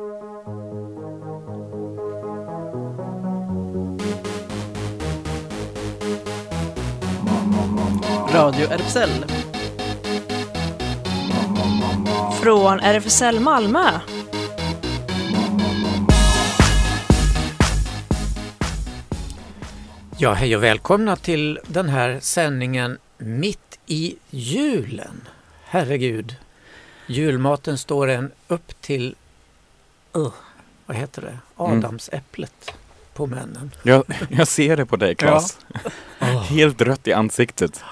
Radio RFSL. Från RFSL Malmö. Ja, hej och välkomna till den här sändningen mitt i julen. Herregud, julmaten står en upp till, uh, vad heter det, adamsäpplet på männen. Jag, jag ser det på dig Claes. Oh. Helt rött i ansiktet.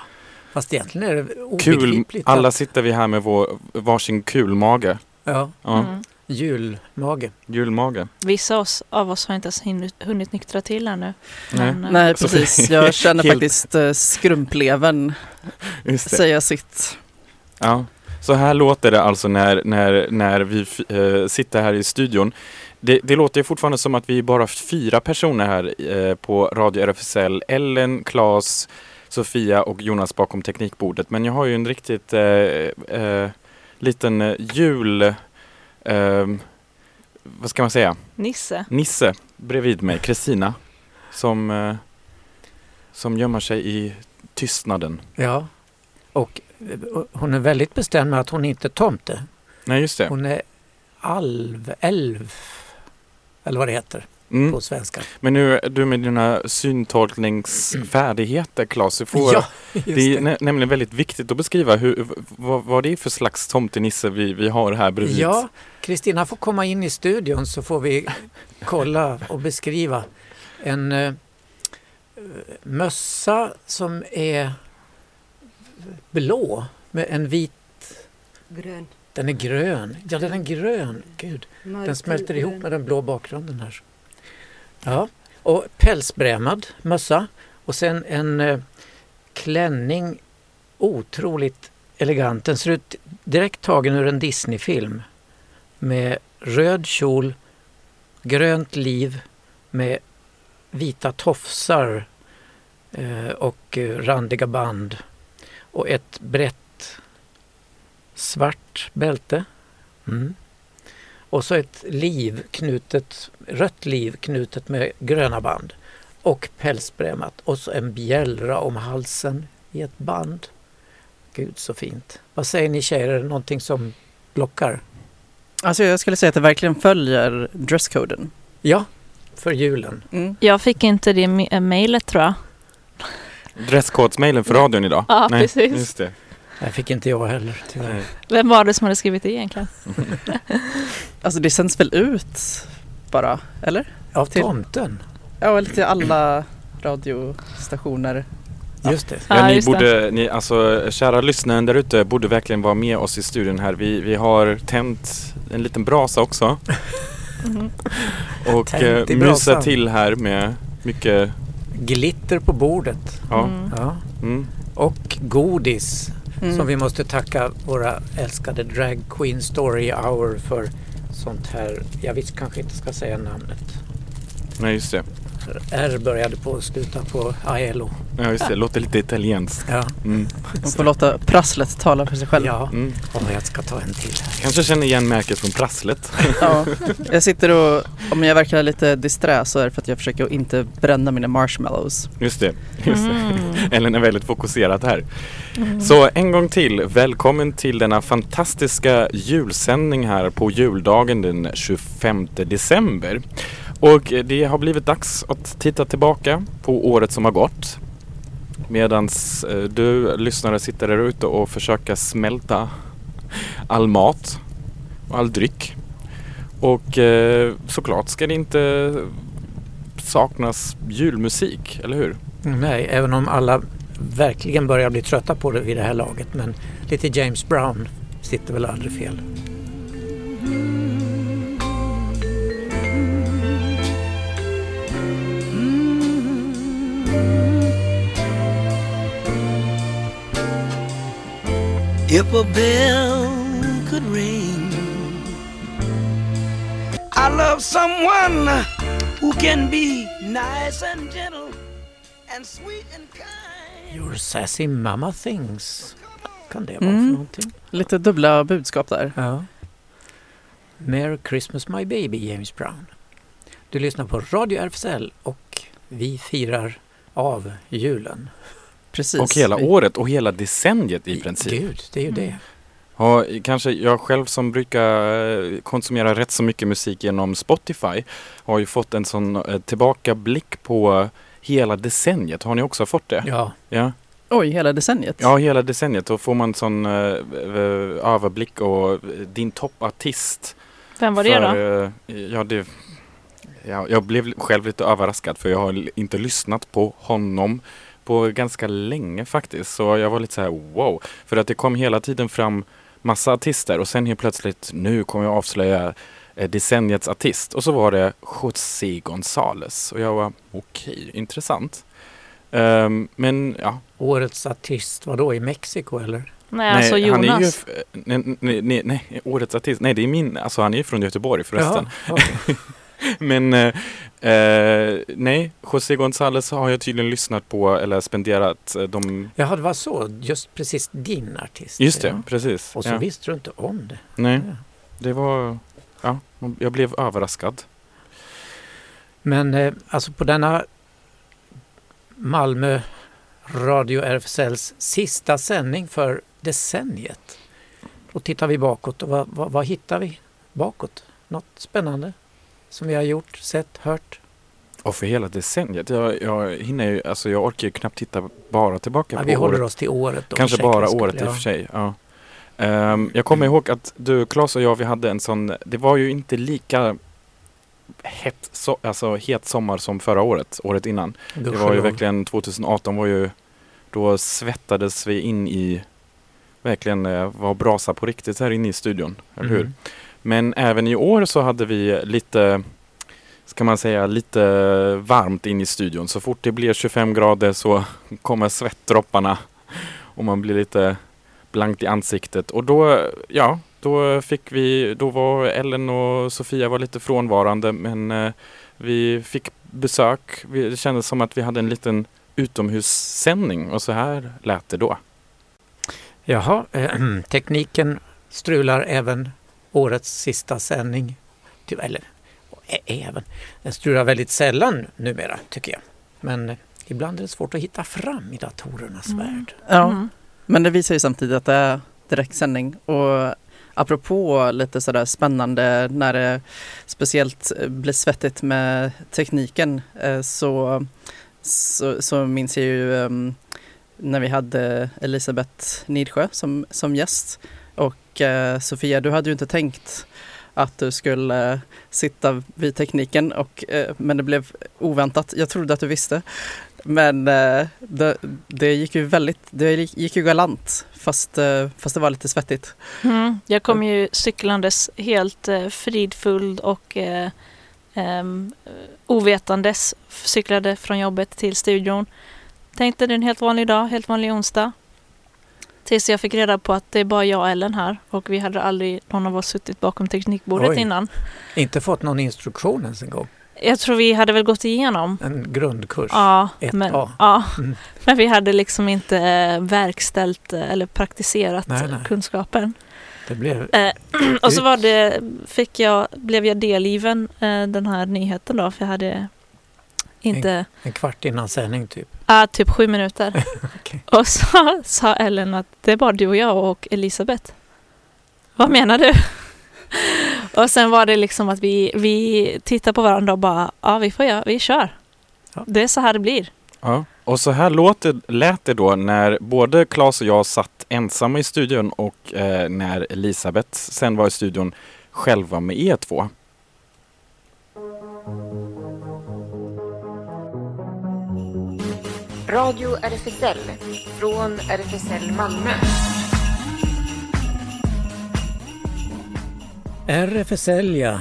Fast egentligen är det Kul. obegripligt. Alla att- sitter vi här med vår, varsin kulmage. Ja, Ja, Mm. julmage. julmage. Vissa oss, av oss har inte ens hunnit, nyktra till ännu. Nej. Men, eh, Nej, precis. Jag känner Helt- faktiskt eh, skrumplevern säga sitt. Ja. Så här låter det alltså när, när, när vi eh, sitter här i studion. Det, det låter ju fortfarande som att vi bara fyra personer här eh, på Radio RFSL. Ellen, Claes, Sofia och Jonas bakom teknikbordet. Men jag har ju en riktigt eh, liten jul... Eh, vad ska man säga? Nisse. Nisse bredvid mig, Kristina, som, som gömmer sig i tystnaden. Ja, och hon är väldigt bestämd med att hon inte är tomte. Nej, just det. Hon är alv, älv, eller vad det heter Mm. på svenska. Men nu du med dina syntolkningsfärdigheter, Claes, du får, Ja, det är det. nä- nämligen väldigt viktigt att beskriva hur, vad, vad det är för slags tomtenisse vi, vi har här bredvid. Ja, Kristina får komma in i studion så får vi kolla och beskriva en eh, mössa som är blå med en vit, Grön. den är grön. Ja, den är grön. Gud, den smälter ihop med den blå bakgrunden här. Ja, och pälsbrämad mössa och sen en eh, klänning otroligt elegant. Den ser ut direkt tagen ur en Disney-film med röd kjol, grönt liv med vita tofsar eh, och eh, randiga band och ett brett svart bälte. Mm. Och så ett liv knutet, rött liv knutet med gröna band och pälsbrämat och så en bjällra om halsen i ett band. Gud så fint. Vad säger ni tjejer, är det någonting som lockar? Alltså jag skulle säga att det verkligen följer dresscoden. Ja, för julen. Mm. Jag fick inte det me- mejlet tror jag. Dresscodes-mailen för radion idag. Ja, Nej, precis. Just det. Det fick inte jag heller tyvärr. Vem var det som hade skrivit det egentligen? Alltså det sänds väl ut bara, eller? Av Till- tomten. Ja, eller till alla radiostationer. Just det. Ja, Ja, ni just det. borde, ni, alltså, kära lyssnare där ute borde verkligen vara med oss i studion här. Vi, vi har tänt en liten brasa också Mhm. och eh, mysa till här med mycket, Glitter på bordet. ja. Mm. Ja. Mm. Och godis Mm. som vi måste tacka våra älskade Drag Queen Story Hour för sånt här. Jag visst kanske inte ska säga namnet. Nej, just det. R började på sluta på Aelo. Ja, just det. Låter lite italienskt. Ja, Mm. Man får låta prasslet tala för sig själv. ja. Mm. Åh, jag ska ta en till här. Kanske känner igen märket från prasslet. Ja. Jag sitter och, om jag verkar lite disträ så är det för att jag försöker att inte bränna mina marshmallows. Just det. Just det. Mm. Ellen är väldigt fokuserad här. Mm. Så en gång till, välkommen till denna fantastiska julsändning här på juldagen den 25 december. Och det har blivit dags att titta tillbaka på året som har gått. Medans eh, du lyssnare sitter där ute och försöker smälta all mat och all dryck. Och eh, såklart ska det inte saknas julmusik, eller hur? Nej, även om alla verkligen börjar bli trötta på det vid det här laget. Men lite James Brown sitter väl aldrig fel. If a bell could ring, I love someone who can be nice and gentle and sweet and kind. Your sassy mama things. Kan det vara Mm. för någonting? Lite dubbla budskap där. Ja. Merry Christmas My Baby, James Brown. Du lyssnar på Radio RFSL och vi firar av julen. Precis. Och hela Vi- året och hela decenniet i princip. Gud, det är ju det. Ja, kanske jag själv som brukar eh, konsumera rätt så mycket musik genom Spotify har ju fått en sån eh, tillbakablick på hela decenniet. Har ni också fått det? Ja, Ja, Oj, hela decenniet? ja hela decenniet. Då får man sån eh, överblick och din toppartist. Vem var det då? för, eh, Ja, det, ja, jag blev själv lite överraskad för jag har inte lyssnat på honom på ganska länge faktiskt. Så jag var lite så här wow. För att det kom hela tiden fram massa artister och sen helt plötsligt nu kommer jag avslöja eh, decenniets artist. Och så var det José González. Och jag var okej, intressant. Ehm, men ja, årets artist, var då i Mexiko eller? Nej, alltså han är ju, Jonas. f- nej, nej, nej, nej, årets artist. Nej, det är min, alltså han är ju från Göteborg förresten. Jaha, okej. Men eh, eh, nej, José González har jag tydligen lyssnat på eller spenderat eh, de... Jaha, det var så. Just precis din artist. Just det, ja. precis. Och så ja. visste du inte om det. Nej, Ja. det var... Ja, jag blev överraskad. Men eh, alltså på denna Malmö Radio RFSLs sista sändning för decenniet. Då tittar vi bakåt och vad, vad, vad hittar vi bakåt? Något spännande som vi har gjort, sett, hört? Och för hela decenniet. Jag, jag hinner ju, alltså jag orkar ju knappt titta bara tillbaka Ja, på vi håller året. oss till året. Då, Kanske bara året i och för sig. Ja. Ehm, jag kommer ihåg att du, Claes och jag, vi hade en sån, det var ju inte lika hett, so, alltså het sommar som förra året, året innan. Ja, Det var ju verkligen 2018 var ju då svettades vi in i verkligen eh, var brasa på riktigt här inne i studion, eller hur? Men även i år så hade vi lite ska man säga lite varmt in i studion. Så fort det blir 25 grader så kommer svettdropparna och man blir lite blankt i ansiktet. Och då, ja, då fick vi, då var Ellen och Sofia var lite frånvarande men eh, vi fick besök. Vi, det kändes som att vi hade en liten utomhussändning och så här lät det då. Jaha, eh, tekniken strular även årets sista sändning. Eller även, den strular väldigt sällan numera tycker jag. Men eh, ibland är det svårt att hitta fram i datorernas Mm. värld. Ja, Mm. men det visar ju samtidigt att det är direktsändning. Och apropå lite sådär spännande när det speciellt eh, blir svettigt med tekniken eh, så, så, så minns jag ju em, när vi hade Elisabeth Nidsjö som, som gäst. Och eh, Sofia, du hade ju inte tänkt att du skulle eh, sitta vid tekniken och, eh, men det blev oväntat. Jag trodde att du visste. Men det, det gick ju väldigt, det gick ju galant fast, fast det var lite svettigt. Mm. Jag kom ju cyklandes helt fridfull och eh, ehm, ovetandes. Cyklade från jobbet till studion. Tänkte det är en helt vanlig dag, helt vanlig onsdag. Tills jag fick reda på att det är bara jag och Ellen här och vi hade aldrig någon av oss suttit bakom teknikbordet Oj. innan. Inte fått någon instruktion ens en gång. Jag tror vi hade väl gått igenom. En grundkurs. Ja, 1A. men, ja. Mm. men vi hade liksom inte eh, verkställt eh, eller praktiserat Nej, nej. kunskapen. Det blev Eh, och så var det, fick jag, blev jag delgiven eh, den här nyheten då, för jag hade inte, en kvart innan sändning typ. ah, typ sju minuter. Okej. Och så sa Ellen att det är bara du och jag och Elisabeth. Vad menar du? och sen var det liksom att vi, vi tittar på varandra och bara, ja vi får göra, vi kör. Ja. Det är så här det blir. Ja. Och så här låter, lät det då när både Claes och jag satt ensamma i studion och eh, när Elisabeth sen var i studion själva med er två. Radio RFSL från RFSL Malmö. RFSL ja.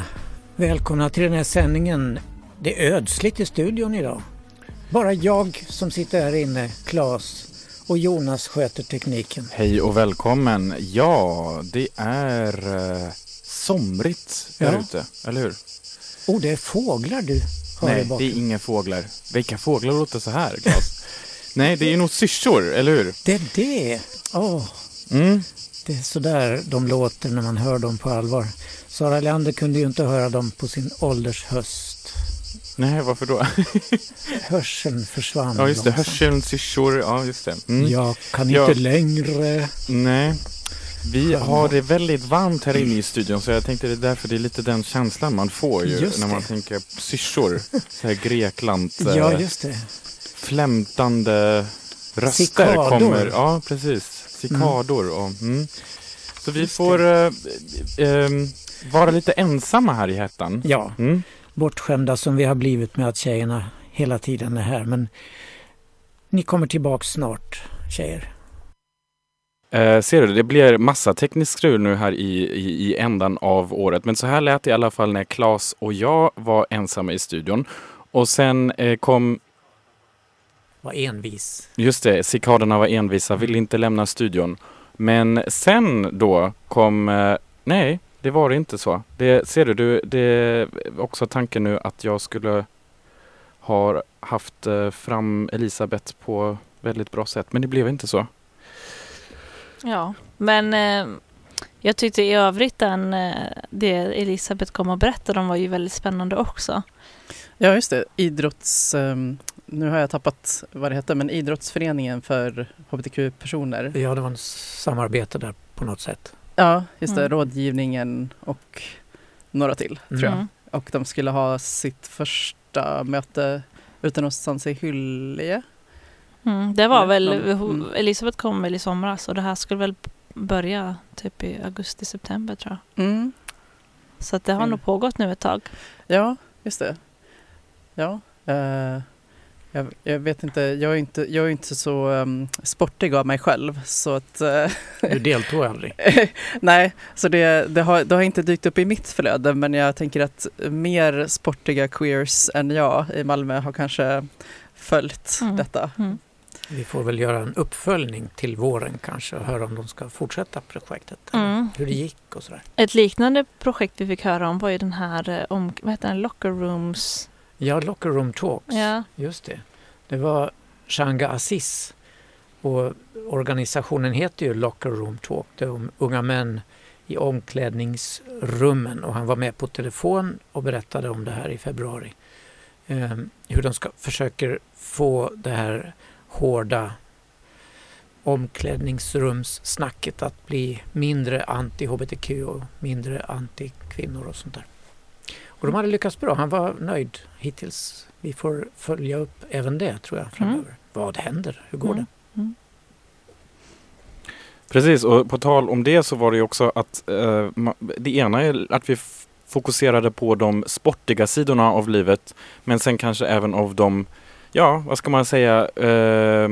Välkomna till den här sändningen. Det är ödsligt i studion idag. Bara jag som sitter här inne, Claes och Jonas sköter tekniken. Hej och välkommen. Ja, det är eh, somrigt där Ja. ute, eller hur? Oh, det är fåglar du har i Nej, det är inga fåglar. Vilka fåglar låter så här, Claes? Nej, det är nog syrsor, eller hur? Det är det. Åh, Mm. Det är sådär de låter när man hör dem på allvar. Sara Leander kunde ju inte höra dem på sin ålders höst. Nej, varför då? Hörseln försvann Ja, just det. långsamt. Hörseln, syrsor. Ja, just det. Mm. Jag kan Ja. inte längre. Nej. Vi har det väldigt varmt här inne i studion så jag tänkte det är därför det är lite den känslan man får ju när man tänker syrsor. Så här Grekland. eh, Ja, just det. Flämtande röster Cikador. kommer. Ja, precis. Cikador. Och, mm. Så vi får eh, eh, vara lite ensamma här i hettan. Ja, Mm. bortskämda som vi har blivit med att tjejerna hela tiden är här. Men ni kommer tillbaks snart, tjejer. Eh, ser du, det blir massa tekniskt strul nu här i, i, i ändan av året. Men så här lät det i alla fall när Claes och jag var ensamma i studion. Och sen eh, kom, Var envis. just det, cikaderna var envisa, ville inte lämna studion. Men sen då kom, eh, nej, det var det inte så. Det, ser du, du, det är också tanken nu att jag skulle ha haft eh, fram Elisabeth på väldigt bra sätt. Men det blev inte så. Ja, men eh, jag tyckte i övrigt den, eh, det Elisabeth kom och berättade om var ju väldigt spännande också. Ja, just det. Idrotts... ehm, nu har jag tappat vad det heter, men idrottsföreningen för hbtq-personer. Ja, det var en samarbete där på något sätt. Ja, just det. Mm. Rådgivningen och några till, tror jag. Mm. Och de skulle ha sitt första möte ute någonstans i Hyllie. Mm, det var väl, mm. Elisabeth kom väl i somras och det här skulle väl börja typ i augusti-september tror jag. Mm. Så att det har Mm. nog pågått nu ett tag. Ja, just det. Ja. eh, jag, jag vet inte, jag är inte, jag är inte så um, sportig av mig själv. Så att, eh, Du deltog aldrig. nej, så det, det, har, det har inte dykt upp i mitt flöde. Men jag tänker att mer sportiga queers än jag i Malmö har kanske följt Mm. detta. Mm. Vi får väl göra en uppföljning till våren kanske och höra om de ska fortsätta projektet. Mm. Hur det gick och sådär. Ett liknande projekt vi fick höra om var ju den här eh, om, vad heter den, Locker Rooms. Ja, Locker Room Talks. Ja. Just det. Det var Shanga Aziz och organisationen heter ju Locker Room Talk. Det är om unga män i omklädningsrummen och han var med på telefon och berättade om det här i februari. Ehm, hur de ska, försöker få det här hårda omklädningsrumssnacket att bli mindre anti-hbtq och mindre anti-kvinnor och sånt där. Och de hade lyckats bra. Han var nöjd hittills. Vi får följa upp även det tror jag framöver. Vad händer? Hur går Mm. det? Precis, och på tal om det så var det ju också att eh, det ena är att vi fokuserade på de sportiga sidorna av livet men sen kanske även av de, ja vad ska man säga, eh,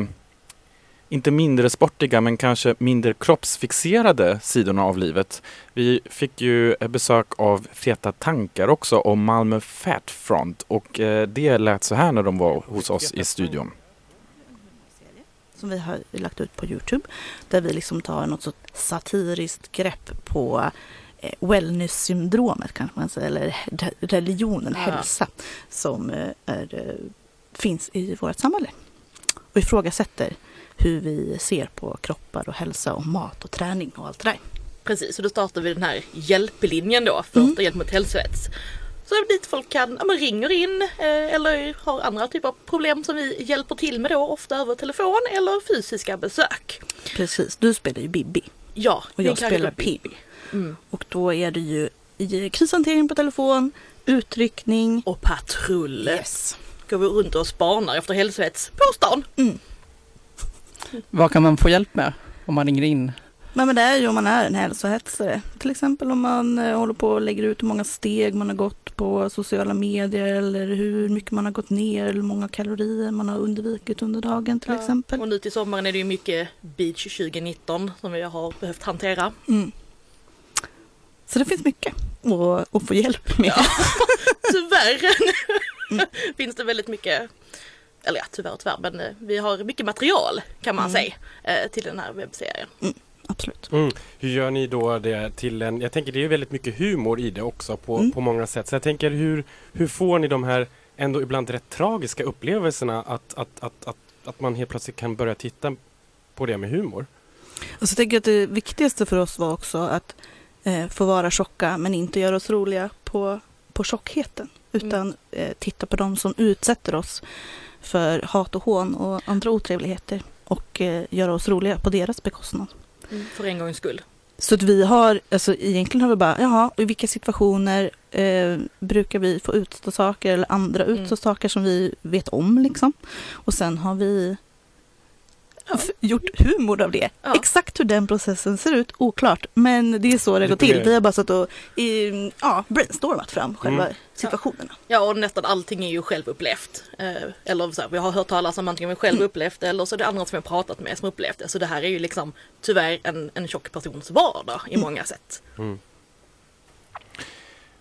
inte mindre sportiga men kanske mindre kroppsfixerade sidorna av livet. Vi fick ju besök av Feta tankar också om Malmö Fat Front och eh, det lät så här när de var hos oss i studion. som vi har lagt ut på Youtube. Där vi liksom tar något så satiriskt grepp på eh, wellness-syndromet kanske man säger, eller re- religionen, Ja. hälsa som eh, är, finns i vårt samhälle. Och ifrågasätter hur vi ser på kroppar och hälsa och mat och träning och allt det där. Precis, och då startar vi den här hjälplinjen då, första Mm. hjälp mot hälsohets. Så dit folk kan, ja, men ringer in eh, eller har andra typer av problem som vi hjälper till med då, ofta över telefon eller fysiska besök. Precis, du spelar ju Bibi Ja, och jag spelar Pim. Mm. Och då är det ju krishantering på telefon, utryckning. Och patrull. Yes. Går vi runt och spanar efter hälsohets på stan. Vad kan man få hjälp med om man ringer in? Nej men det är ju om man är en hälsohetsare. Till exempel om man eh, håller på och lägger ut hur många steg man har gått på sociala medier eller hur mycket man har gått ner eller hur många kalorier man har undvikit under dagen till Ja, exempel. Och nu till sommaren är det ju mycket Beach 2019 som vi har behövt hantera. Mm. Så det finns mycket att, att få hjälp med. Ja. Tyvärr Mm. finns det väldigt mycket, eller ja tyvärr och tyvärr, men eh, vi har mycket material kan man Mm. säga eh, till den här webbserien. Absolut. Mm. Hur gör ni då det till en... Jag tänker det är väldigt mycket humor i det också på, Mm. på många sätt. Så jag tänker hur, hur får ni de här ändå ibland rätt tragiska upplevelserna att, att, att, att, att man helt plötsligt kan börja titta på det med humor? Och så tänker jag att det viktigaste för oss var också att eh, få vara tjocka men inte göra oss roliga på, på tjockheten. Utan eh, titta på de som utsätter oss för hat och hån och andra otrevligheter och eh, göra oss roliga på deras bekostnad. För en gångs skull. Så att vi har, alltså egentligen har vi bara, jaha, i vilka situationer eh, brukar vi få utstå saker eller andra Mm. utstå saker som vi vet om liksom. Och sen har vi gjort humor av det. Ja. Exakt hur den processen ser ut, oklart. Men det är så det går till. Vi har bara satt och i, ja, brainstormat fram själva Mm. situationerna. Ja och nästan allting är ju självupplevt. Eh, eller så här, vi har hört talas om antingen vi själv upplevt det eller så är det andra som jag pratat med som upplevt det. Så det här är ju liksom tyvärr en, en tjock persons vardag i många sätt.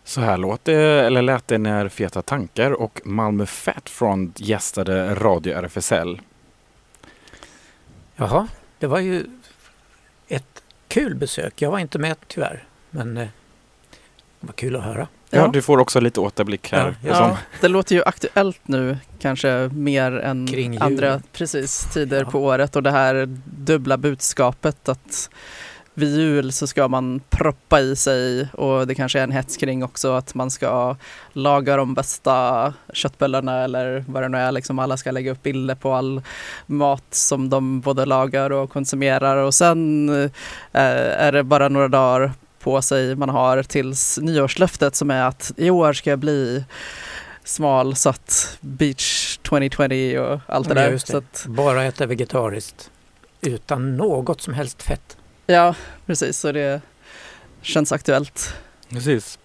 Så här låt det, eller lät det när Feta Tankar och Malmö Fat Front gästade Radio RFSL. Jaha, det var ju ett kul besök. Jag var inte med tyvärr, men eh, det var kul att höra. Ja, Ja. du får också lite återblick här. Ja, Ja, det låter ju aktuellt nu kanske mer än andra precis, tider Ja. på året och det här dubbla budskapet att vid jul så ska man proppa i sig och det kanske är en hets kring också att man ska laga de bästa köttbullarna eller vad det nu är. Liksom alla ska lägga upp bilder på all mat som de både lagar och konsumerar och sen eh, är det bara några dagar på sig man har tills nyårslöftet som är att i år ska jag bli smal så att beach 2020 och allt det Ja, där. det. Att, Bara äta vegetariskt utan något som helst fett ja, precis. Så det känns aktuellt. Precis.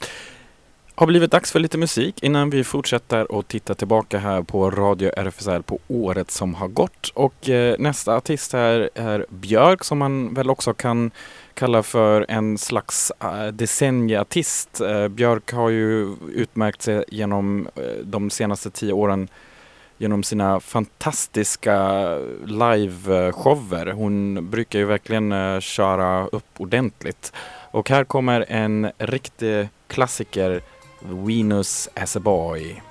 Har blivit dags för lite musik innan vi fortsätter och titta tillbaka här på Radio RFSL på året som har gått. Och eh, nästa artist här är Björk som man väl också kan kalla för en slags eh, decennieartist. Eh, Björk har ju utmärkt sig genom eh, de senaste tio åren genom sina fantastiska liveshower. Hon brukar ju verkligen eh, köra upp ordentligt. Och här kommer en riktig klassiker, Venus as a boy.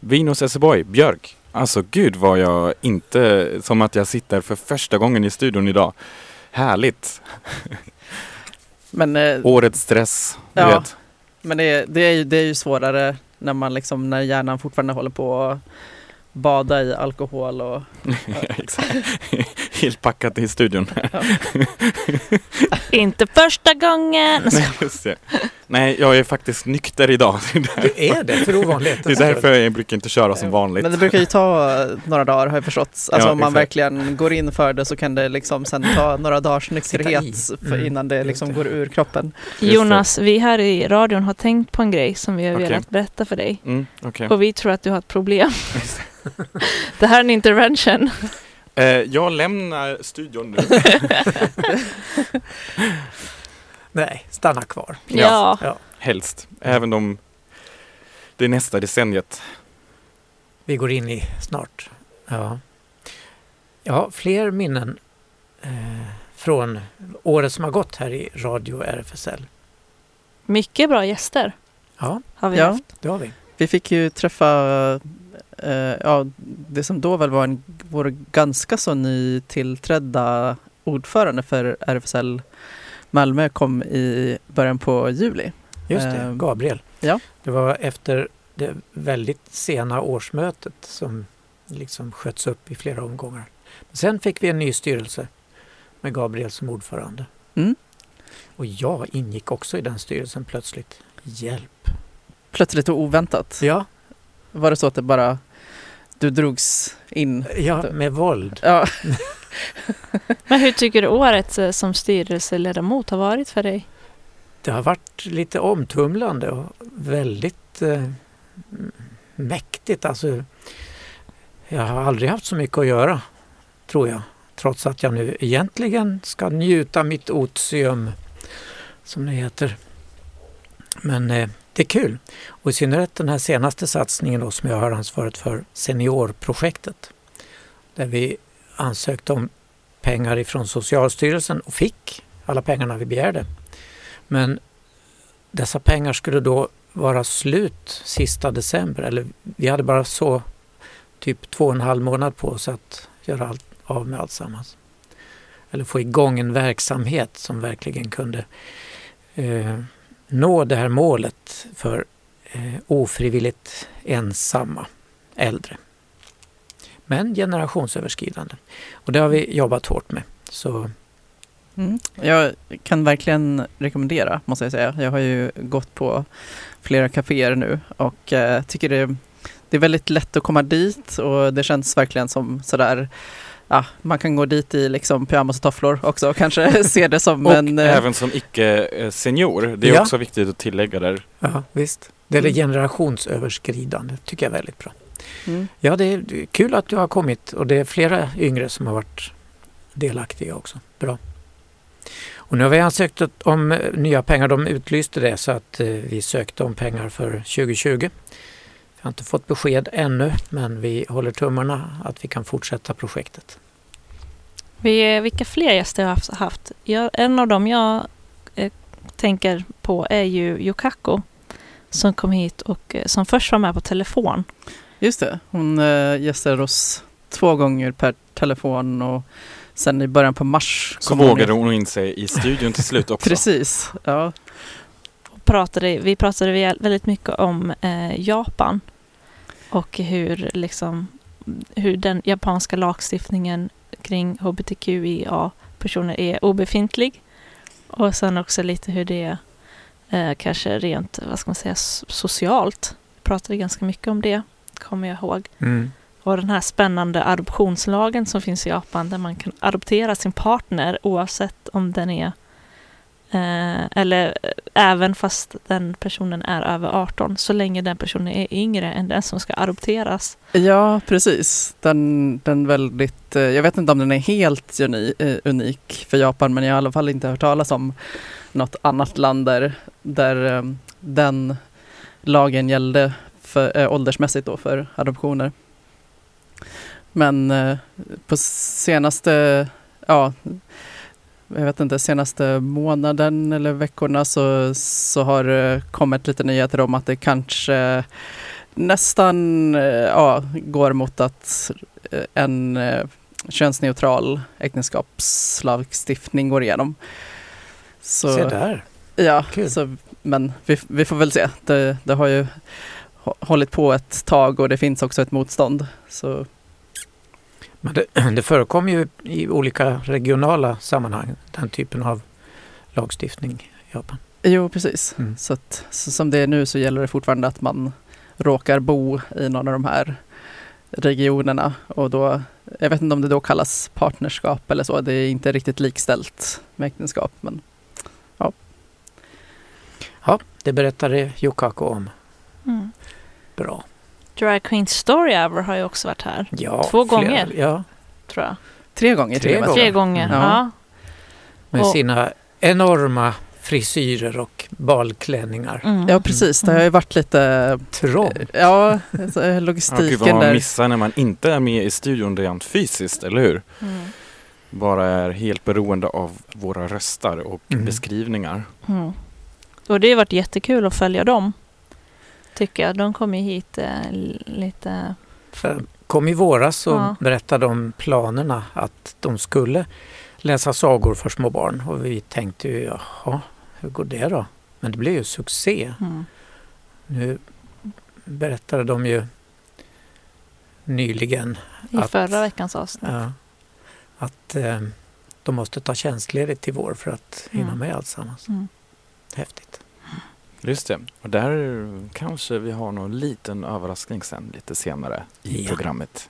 Venus as a boy, Björk. Alltså gud vad jag inte, som att jag sitter för första gången i studion idag. Härligt! Men, eh, Årets stress, du Ja. vet. men det, det, är ju, det är ju svårare när man liksom, när hjärnan fortfarande håller på att bada i alkohol och Ja, exakt. Helt packat i studion. Inte första gången! Nej, just det. Nej, jag är faktiskt nykter idag. Det är där- Du är det, för ovanlighetens Det är därför jag brukar inte köra som vanligt. Men det brukar ju ta några dagar har jag förstått. Alltså Ja, om man exakt. verkligen går in för det så kan det liksom sen ta några dagars nykterhet Mm, innan det liksom det. går ur kroppen. Jonas, vi här i radion har tänkt på en grej som vi har Okej. velat berätta för dig. Mm, okej. Och vi tror att du har ett problem. det här är en intervention. Eh, jag lämnar studion nu. Nej, stanna kvar. Ja. Ja. Helst. Även om det är nästa decenniet. Vi går in i snart. Ja, ja fler minnen eh, från året som har gått här i Radio RFSL. Mycket bra gäster Ja, har vi Ja. haft. det har vi. Vi fick ju träffa eh, ja, det som då väl var en, vår ganska så nytillträdda ordförande för RFSL Malmö kom i början på juli. Just det, Ehm, Gabriel. ja. Det var efter det väldigt sena årsmötet som liksom sköts upp i flera omgångar. Men sen fick vi en ny styrelse med Gabriel som ordförande. Mm. Och jag ingick också i den styrelsen plötsligt. Hjälp! Plötsligt och oväntat. Ja, Var det så att det bara du drogs in? ja med våld. Ja, Men hur tycker du året eh, som styrelseledamot har varit för dig? Det har varit lite omtumlande och väldigt eh, mäktigt. Alltså, jag har aldrig haft så mycket att göra, tror jag. Trots att jag nu egentligen ska njuta mitt otium, som det heter. Men eh, det är kul. Och i synnerhet den här senaste satsningen då, som jag har ansvaret för, Seniorprojektet. Där vi ansökte om pengar ifrån Socialstyrelsen och fick alla pengarna vi begärde. Men dessa pengar skulle då vara slut sista december. Eller vi hade bara så typ två och en halv månad på oss att göra allt, av med alltsammans. Eller få igång en verksamhet som verkligen kunde eh, nå det här målet för eh, ofrivilligt ensamma äldre. Men generationsöverskridande. Och det har vi jobbat hårt med. Så Mm. Jag kan verkligen rekommendera, måste jag säga. Jag har ju gått på flera kaféer nu och eh, tycker det, det är väldigt lätt att komma dit och det känns verkligen som sådär Ja, man kan gå dit i liksom pyjamas och tofflor också och kanske se det som Och en... eh, även som icke-senior. Det är Ja. också viktigt att tillägga där. ja, visst. Det är det Mm. generationsöverskridande tycker jag är väldigt bra. Mm. Ja, det är kul att du har kommit och det är flera yngre som har varit delaktiga också. Bra. Och nu har vi ansökt om eh, nya pengar. De utlyste det så att eh, vi sökte om pengar för 2020. Vi har inte fått besked ännu men vi håller tummarna att vi kan fortsätta projektet. Vi, vilka fler gäster har jag haft- haft? Jag, en av dem jag eh, tänker på är ju Yukako som kom hit och eh, som först var med på telefon. Just det, hon äh, gästar oss två gånger per telefon och sen i början på mars Så vågade in. hon in sig i studion till slut också. Precis, ja. Pratade, vi pratade väl- väldigt mycket om eh, Japan och hur, liksom, hur den japanska lagstiftningen kring hbtqia-personer är obefintlig. Och sen också lite hur det är eh, kanske rent, vad ska man säga, socialt. Vi pratade ganska mycket om det, kommer jag ihåg. Och den här spännande adoptionslagen som finns i Japan där man kan adoptera sin partner oavsett om den är eh, eller eh, även fast den personen är över 18 så länge den personen är yngre än den som ska adopteras. Ja, precis. Den, den väldigt, eh, jag vet inte om den är helt uni, eh, unik för Japan men jag har i alla fall inte hört talas om något annat land där, där eh, den lagen gällde för, eh, åldersmässigt då för adoptioner. Men eh, på senaste, ja, jag vet inte, senaste månaden eller veckorna så, så har det kommit lite nyheter om att det kanske nästan eh, ja, går mot att eh, en eh, könsneutral äktenskapslagstiftning går igenom. Så, Se där. Ja, Kul. så, men vi, vi får väl se. Det, det har ju hå- hållit på ett tag och det finns också ett motstånd. Så Men det, det förekommer ju i olika regionala sammanhang den typen av lagstiftning i Japan. jo, precis. Mm. Så, att, så som det är nu så gäller det fortfarande att man råkar bo i någon av de här regionerna och då, jag vet inte om det då kallas partnerskap eller så, det är inte riktigt likställt med äktenskap men Ja, det berättade Yukako om. Mm. Bra. Drag Queen Story Hour har ju också varit här, Ja, Två flera- gånger. Ja, tror jag. tre gånger Tre gånger. Tre gånger. Ja. Ja. med Och- sina enorma frisyrer och balklänningar. Mm. Ja precis, det har ju varit lite, Trång. ja, alltså, Ja, gud logistiken vad man där. missar när man inte är med i studion rent fysiskt, eller hur? Mm. Bara är helt beroende av våra röster och Mm. beskrivningar. Mm. Och det har varit jättekul att följa dem. Tycker jag. De kom ju hit eh, lite... För kom i våras och Ja. berättade om planerna att de skulle läsa sagor för små barn. Och vi tänkte ju, jaha, hur går det då? Men det blev ju succé. Mm. Nu berättade de ju nyligen I Att- förra veckans avsnitt. ja, att eh, de måste ta tjänstledigt till vår för att hinna Mm. med alltsammans. Mm. Häftigt. Just det. Och där kanske vi har någon liten överraskning sen lite senare i Ja. programmet.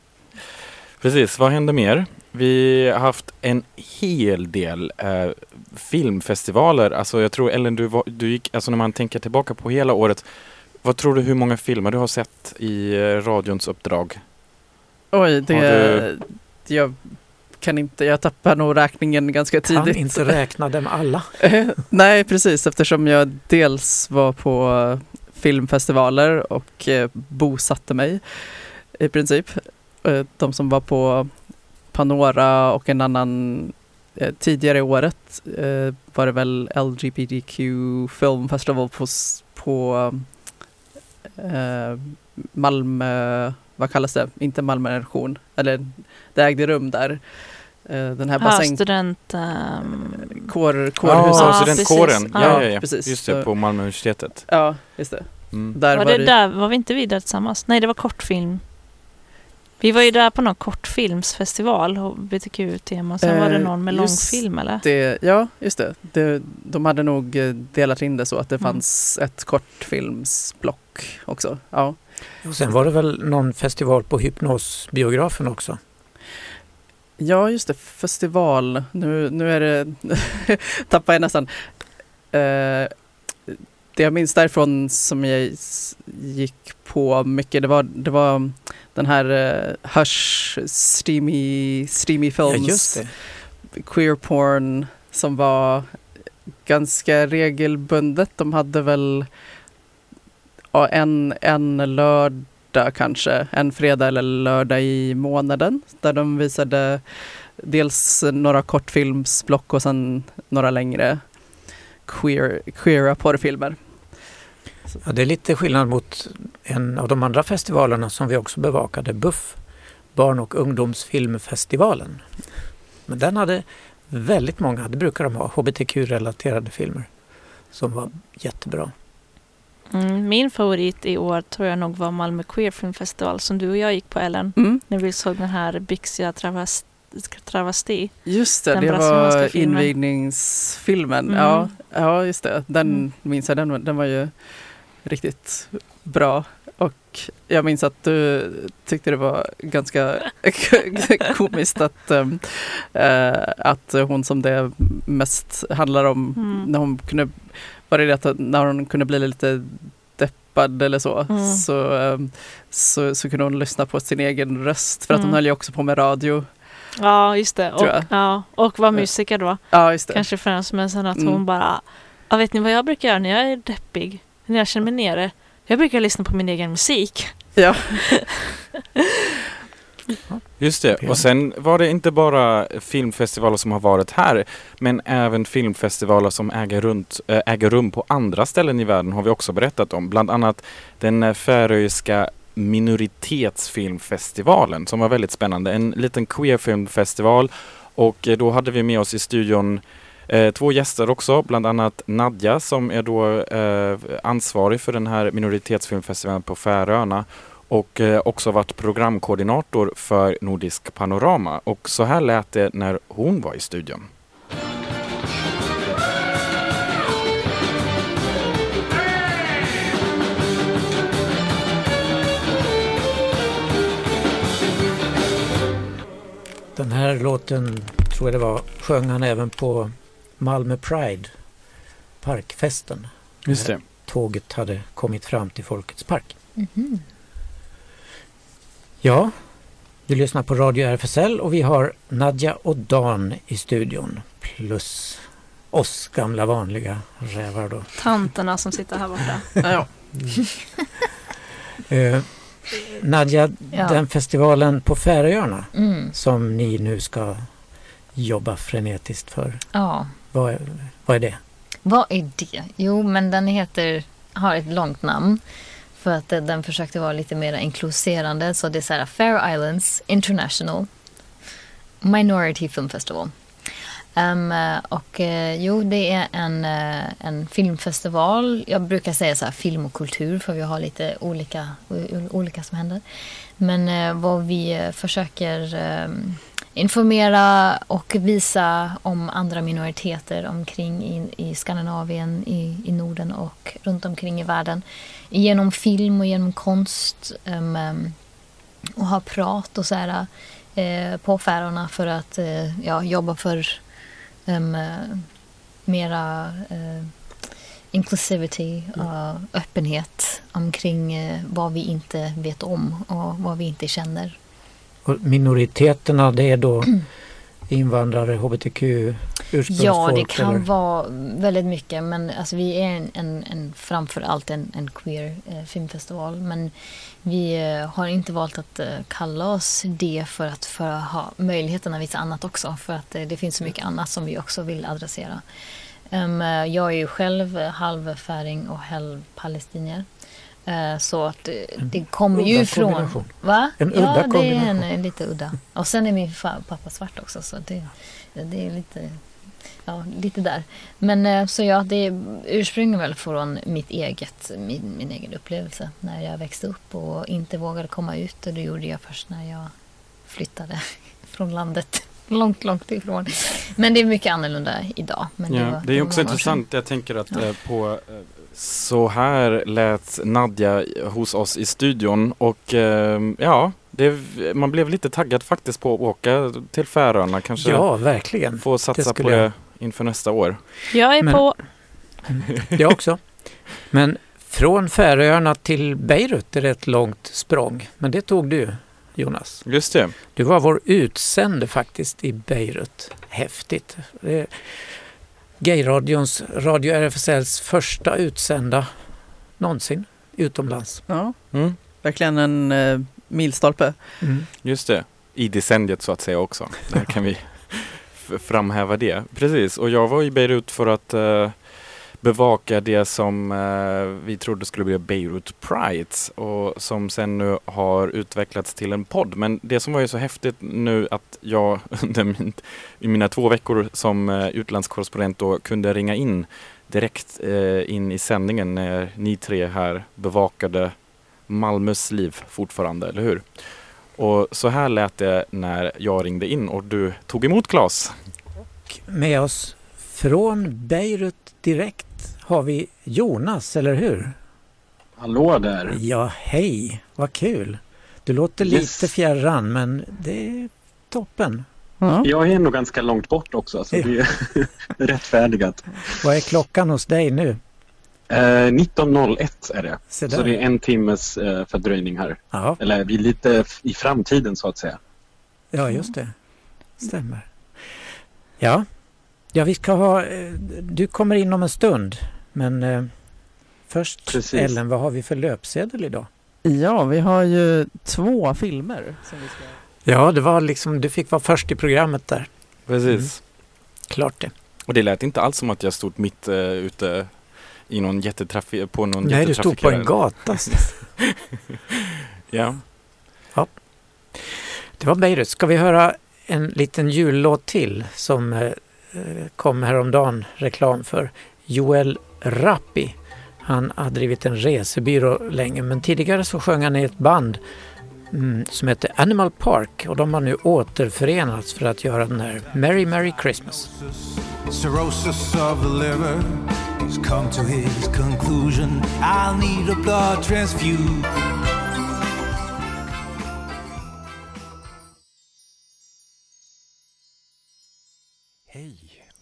Precis, vad händer mer? Vi har haft en hel del eh, filmfestivaler. Alltså jag tror Ellen, du, var, du gick, alltså när man tänker tillbaka på hela året. Vad tror du hur många filmer du har sett i eh, radions uppdrag? Oj, det, Har jag kan inte, jag tappar nog räkningen ganska Kan tidigt. inte räkna dem alla. Nej, precis eftersom jag dels var på filmfestivaler och eh, bosatte mig i princip. Eh, De som var på Panora och en annan eh, tidigare i året eh, var det väl LGBTQ Film Festival på, på eh, Malmö, vad kallas det, inte Malmö nation, eller det ägde rum där. Eh, den här bassäng... student... ehm, Kår, Ja, kårhuset. Ja, studentkåren. precis. Ja, Ja, ja, ja. precis. Just det, på Malmö universitetet. Ja, just det. Mm. Där var, var, det det, där, var vi inte vi där tillsammans? Nej, det var kortfilm. Vi var ju där på någon kortfilmsfestival, hbtq-tema. Sen var det Eh, någon med långfilm eller? det. Ja, just det. det. De hade nog eh, delat in det så att det Mm. fanns ett kortfilmsblock också. Ja. Och sen var det väl någon festival på Hypnosbiografen också? Ja, just det. Festival. Nu, nu är det... tappar jag nästan. Eh, det jag minns därifrån som jag gick på mycket, det var, det var den här uh, Hush Steamy, steamy Ja, Films det. queer porn som var ganska regelbundet. De hade väl ja, en, en lördag kanske, en fredag eller lördag i månaden där de visade dels några kortfilmsblock och sen några längre queer, queera porrfilmer. Ja, det är lite skillnad mot en av de andra festivalerna som vi också bevakade, BUFF, Barn och ungdomsfilmfestivalen. Men den hade väldigt många, det brukar de ha, hbtq-relaterade filmer som var jättebra. Mm, min favorit i år tror jag nog var Malmö Queer Film Festival som du och jag gick på Ellen. Mm. När vi såg den här Byxia travest, travesti. Just det, Den det var filmen. invigningsfilmen. Mm. Ja, ja, just det. Den Mm. minns jag, den, var- den var ju riktigt bra. Och jag minns att du tyckte det var ganska komiskt att, eh, att hon som det mest handlar om, Mm. när hon kunde, var det att när hon kunde bli lite deppad eller så, Mm. så, um, så, så kunde hon lyssna på sin egen röst. För att hon Mm. höll ju också på med radio. Ja, just det. Och, ja, och var musiker då. Ja, just det. Kanske främst, men sen att Mm. hon bara... Ja, vet ni vad jag brukar göra när jag är deppig? När jag känner mig nere? Jag brukar lyssna på min egen musik. Ja. Just det, och sen var det inte bara filmfestivaler som har varit här men även filmfestivaler som äger, runt, äh, äger rum på andra ställen i världen har vi också berättat om. Bland annat den äh, färöiska minoritetsfilmfestivalen som var väldigt spännande. En liten queerfilmfestival. Och eh, då hade vi med oss i studion eh, två gäster också, bland annat Nadja som är då eh, ansvarig för den här minoritetsfilmfestivalen på Färöarna och eh, också varit programkoordinator för Nordisk Panorama. Och så här lät det när hon var i studion. Den här låten, tror jag det var, sjöng han även på Malmö Pride, parkfesten. Just det. Tåget hade kommit fram till Folkets park. Mhm. Ja, du lyssnar på Radio RFSL och vi har Nadja och Dan i studion. Plus oss gamla vanliga rävar då. Tanterna som sitter här borta. Ja. Eh, Nadja, Ja. den festivalen på Färöarna Mm. som ni nu ska jobba frenetiskt för. Ja, Vad är, vad är det? vad är det? Jo, men den heter, har ett långt namn. För att den försökte vara lite mer inkluderande. Så det är så här Fair Islands International Minority Film Festival. Um, och uh, jo, det är en, uh, en filmfestival. Jag brukar säga så här film och kultur för vi har lite olika, olika som händer. Men uh, vad vi försöker ehm, informera och visa om andra minoriteter omkring i, i Skandinavien, i, i Norden och runt omkring i världen. Genom film och genom konst. ehm, ehm, och ha prat och så här eh, på Färöarna för att eh, ja, jobba för um, eh, mera inclusivity och öppenhet omkring vad vi inte vet om och vad vi inte känner. Och minoriteterna det är då invandrare, hbtq ursprungsfolk? Ja, det kan eller? vara väldigt mycket. Men alltså, vi är en, en, en, framför allt en, en queer eh, filmfestival. Men vi eh, har inte valt att eh, kalla oss det för att för att ha möjligheten att visa annat också. För att eh, det finns så mycket annat som vi också vill adressera. Eh, jag är ju själv eh, halvfäring och halv palestinier. Eh, Så att eh, det kommer ju ifrån... Va? En ja, udda det är en, en lite udda. Och sen är min pappa svart också så det, det är lite, ja, lite där. Men eh, så ja, det ursprungligen väl från mitt eget, min, min egen upplevelse när jag växte upp och inte vågade komma ut och det gjorde jag först när jag flyttade från landet. Långt, långt ifrån. Men det är mycket annorlunda idag. Men Ja, var- det är också intressant. Jag tänker att Ja. eh, på eh, så här lät Nadja hos oss i studion och eh, ja, det, man blev lite taggad faktiskt på att åka till Färöarna. Kanske Ja, verkligen. få satsa på skulle jag- det inför nästa år. Jag är Men- på. Jag också. Men från Färöarna till Beirut är det ett långt språng. Men det tog du, Jonas. Just det. Du var vår utsände faktiskt i Beirut. Häftigt. Det är Gayradions, Radio RFSLs första utsända någonsin utomlands. Ja, Mm, verkligen en eh, milstolpe. just det. I decenniet så att säga också. Där kan vi framhäva det. Precis, och jag var i Beirut för att eh, bevaka det som eh, vi trodde skulle bli Beirut Prides och som sen nu har utvecklats till en podd. Men det som var ju så häftigt nu att jag under min, i mina två veckor som eh, utlandskorrespondent då kunde ringa in direkt eh, in i sändningen när ni tre här bevakade Malmös liv fortfarande, eller hur? Och så här lät det när jag ringde in och du tog emot Claes. Med oss från Beirut direkt har vi Jonas, eller hur? Hallå där! Ja, hej! Vad kul! Du låter Yes. lite fjärran, men det är toppen. Jag är nog ganska långt bort också, så Ja. det är rättfärdigat. Vad är klockan hos dig nu? Eh, 19.01 är det. Så det är en timmes eh, fördröjning här. Ja, Eller vi är lite i framtiden så att säga. ja, just det. Stämmer. Ja, ja vi ska ha... eh, Du kommer in om en stund, men eh, först Precis. Ellen, vad har vi för löpsedel idag? Ja, vi har ju två filmer som vi ska... Ja, det var liksom, du fick vara först i programmet där. Precis. Klart det. Och det lät inte alls som att jag stod mitt uh, ute i någon jättetrafik på någon Nej, du stod på en gata. Ja. Det var Beirut. Ska vi höra en liten jullåt till som Eh, kom häromdagen reklam för? Joel Rappi. Han har drivit en resebyrå länge men tidigare så sjöng han i ett band mm, som heter Animal Park och de har nu återförenats för att göra den här Merry Merry Christmas. cirrhosis of the liver. He's come to his conclusion. I'll need a blood transfusion.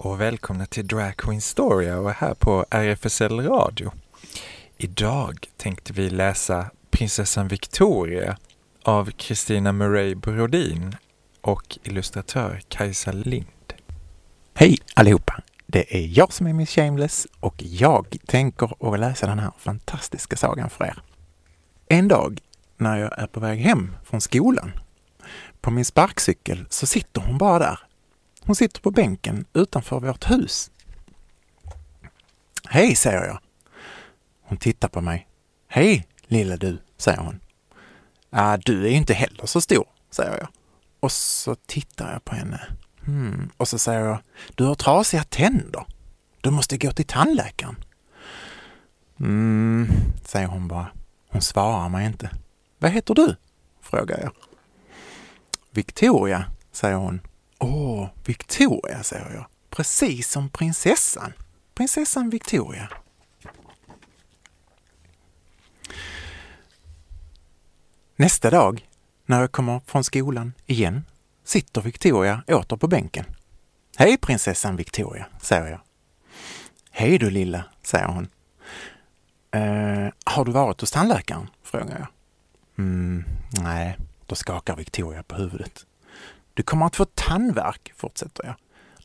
Och välkomna till Drag Queen Storia och här på RFSL Radio. Idag tänkte vi läsa Prinsessan Victoria av Kristina Murray Brodin och illustratör Kajsa Lind. Hej allihopa! Det är jag som är Miss Shameless och jag tänker att läsa den här fantastiska sagan för er. En dag när jag är på väg hem från skolan på min sparkcykel så sitter hon bara där. Hon sitter på bänken utanför vårt hus. Hej, säger jag. Hon tittar på mig. Hej, lilla du, säger hon. Äh, du är ju inte heller så stor, säger jag. Och så tittar jag på henne. Hmm. Och så säger jag, du har trasiga tänder. Du måste gå till tandläkaren. Mm, säger hon bara. Hon svarar mig inte. Vad heter du? frågar jag. Victoria, säger hon. Åh, Victoria, säger jag. Precis som prinsessan. Prinsessan Victoria. Nästa dag, när jag kommer från skolan igen, sitter Victoria åter på bänken. Hej prinsessan Victoria, säger jag. Hej du lilla, säger hon. Eh, har du varit hos tandläkaren? frågar jag. Mm, nej, då skakar Victoria på huvudet. Du kommer att få tandvärk, fortsätter jag.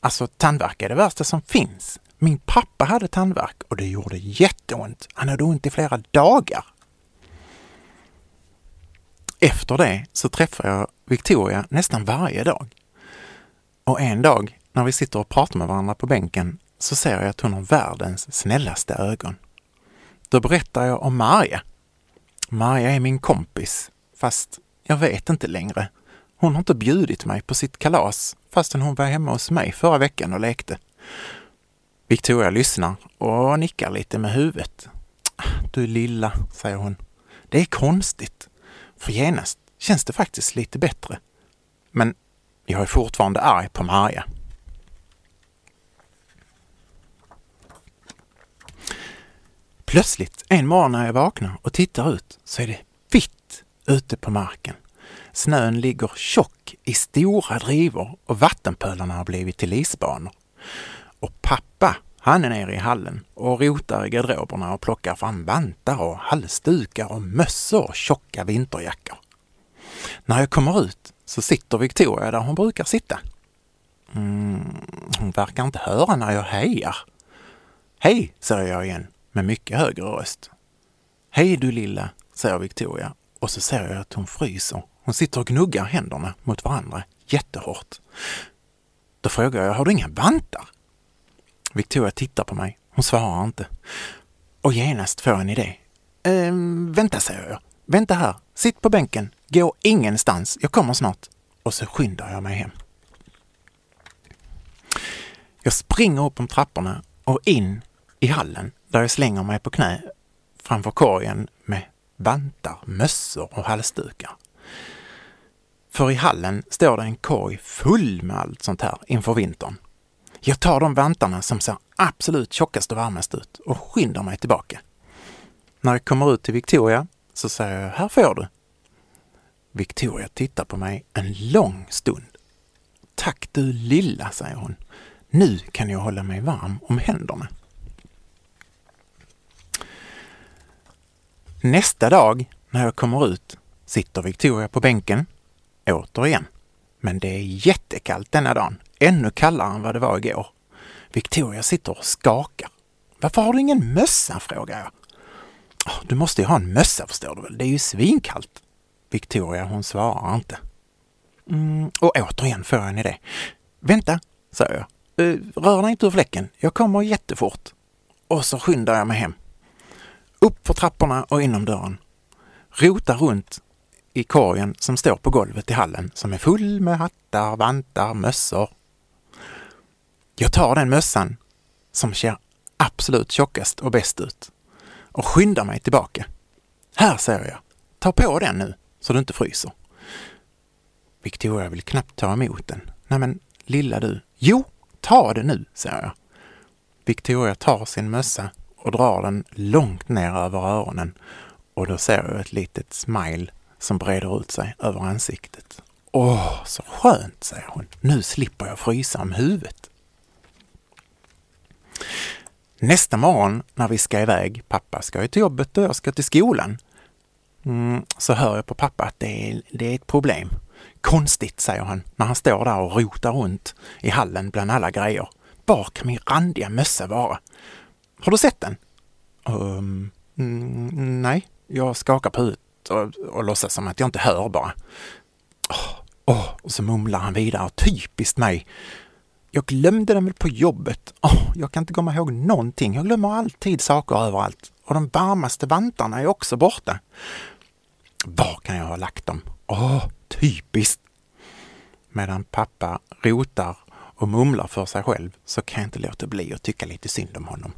Alltså tandvärk är det värsta som finns. Min pappa hade tandvärk och det gjorde jätteont. Han hade ont i flera dagar. Efter det så träffar jag Victoria nästan varje dag. Och en dag när vi sitter och pratar med varandra på bänken så ser jag att hon har världens snällaste ögon. Då berättar jag om Marja. Marja är min kompis, fast jag vet inte längre. Hon har inte bjudit mig på sitt kalas fastän hon var hemma hos mig förra veckan och lekte. Victoria lyssnar och nickar lite med huvudet. Du lilla, säger hon. Det är konstigt. För genast känns det faktiskt lite bättre. Men jag är fortfarande arg på Marja. Plötsligt en morgon när jag vaknar och tittar ut så är det vitt ute på marken. Snön ligger tjock i stora drivor och vattenpölarna har blivit till isbanor. Och pappa, han är nere i hallen och rotar i garderoberna och plockar fram vantar och halsdukar och mössor och tjocka vinterjackor. När jag kommer ut så sitter Victoria där hon brukar sitta. Mm, hon verkar inte höra när jag hejar. Hej, säger jag igen med mycket högre röst. Hej du lilla, säger Victoria och så ser jag att hon fryser. Hon sitter och gnuggar händerna mot varandra jättehårt. Då frågar jag, har du inga vantar? Victoria tittar på mig. Hon svarar inte. Och genast får jag en idé. Ehm, vänta, säger jag. Vänta här. Sitt på bänken. Gå ingenstans. Jag kommer snart. Och så skyndar jag mig hem. Jag springer upp om trapporna och in i hallen där jag slänger mig på knä framför korgen med vantar, mössor och halsdukar. För i hallen står det en korg full med allt sånt här inför vintern. Jag tar de vantarna som ser absolut tjockast och varmast ut och skyndar mig tillbaka. När jag kommer ut till Victoria så säger jag, här får du. Victoria tittar på mig en lång stund. Tack du lilla, säger hon. Nu kan jag hålla mig varm om händerna. Nästa dag när jag kommer ut sitter Victoria på bänken, återigen. Men det är jättekallt denna dagen, ännu kallare än vad det var igår. Victoria sitter och skakar. Varför har du ingen mössa? frågar jag. Du måste ju ha en mössa förstår du väl, det är ju svinkallt. Victoria hon svarar inte. Mm, och återigen får jag en idé. Vänta, säger jag. Eh, rör dig inte ur fläcken, jag kommer jättefort. Och så skyndar jag mig hem. Upp för trapporna och inom dörren. Rotar runt i korgen som står på golvet i hallen som är full med hattar, vantar, mössor. Jag tar den mössan som ser absolut tjockast och bäst ut och skyndar mig tillbaka. Här, säger jag. Ta på den nu så du inte fryser. Victoria vill knappt ta emot den. Nej men, lilla du. Jo, ta det nu, säger jag. Victoria tar sin mössa och drar den långt ner över öronen och då ser jag ett litet smile som breder ut sig över ansiktet. Åh, så skönt, säger hon. Nu slipper jag frysa om huvudet. Nästa morgon när vi ska iväg, pappa ska ju till jobbet och jag ska till skolan, mm, så hör jag på pappa att det är, det är ett problem. Konstigt, säger han när han står där och rotar runt i hallen bland alla grejer. Var kan min randiga mössa vara? Har du sett den? Um, nej, jag skakar på huvudet och, och låtsas som att jag inte hör bara. Oh, oh, och så mumlar han vidare, typiskt mig. Jag glömde den väl på jobbet. Oh, jag kan inte komma ihåg någonting. Jag glömmer alltid saker överallt. Och de varmaste vantarna är också borta. Var kan jag ha lagt dem? Åh, oh, typiskt! Medan pappa rotar och mumlar för sig själv så kan jag inte låta bli att tycka lite synd om honom.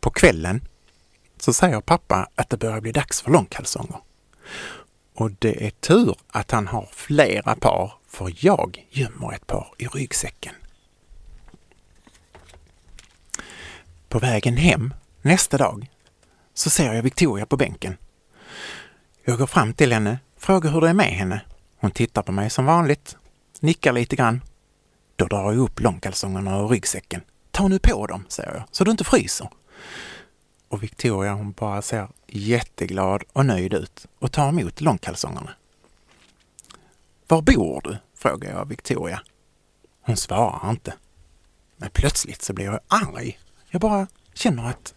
På kvällen så säger pappa att det börjar bli dags för långkalsonger. Och det är tur att han har flera par, för jag gömmer ett par i ryggsäcken. På vägen hem nästa dag så ser jag Victoria på bänken. Jag går fram till henne, frågar hur det är med henne. Hon tittar på mig som vanligt, nickar lite grann. Då drar jag upp långkalsongerna ur ryggsäcken. Ta nu på dem, säger jag, så du inte fryser. Och Victoria hon bara ser jätteglad och nöjd ut och tar emot långkalsongerna. Var bor du? frågar jag Victoria. Hon svarar inte. Men plötsligt så blir jag arg. Jag bara känner att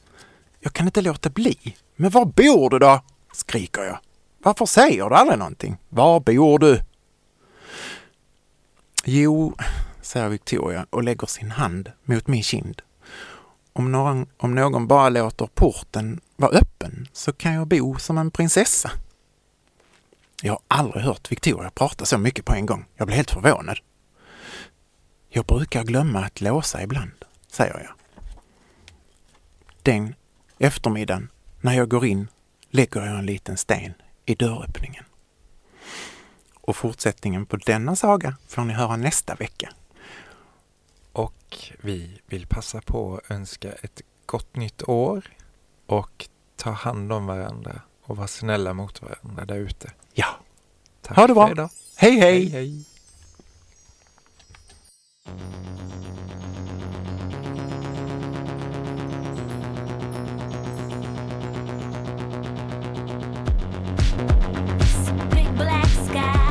jag kan inte låta bli. Men var bor du då? skriker jag. Varför säger du aldrig någonting? Var bor du? Jo, säger Victoria och lägger sin hand mot min kind. Om någon, om någon bara låter porten vara öppen så kan jag bo som en prinsessa. Jag har aldrig hört Victoria prata så mycket på en gång. Jag blev helt förvånad. Jag brukar glömma att låsa ibland, säger jag. Den eftermiddagen när jag går in lägger jag en liten sten i dörröppningen. Och fortsättningen på denna saga får ni höra nästa vecka. Och vi vill passa på att önska ett gott nytt år och ta hand om varandra och vara snälla mot varandra där ute. Ja. Tack Ha det bra. idag. Hej hej! hej, hej. Black sky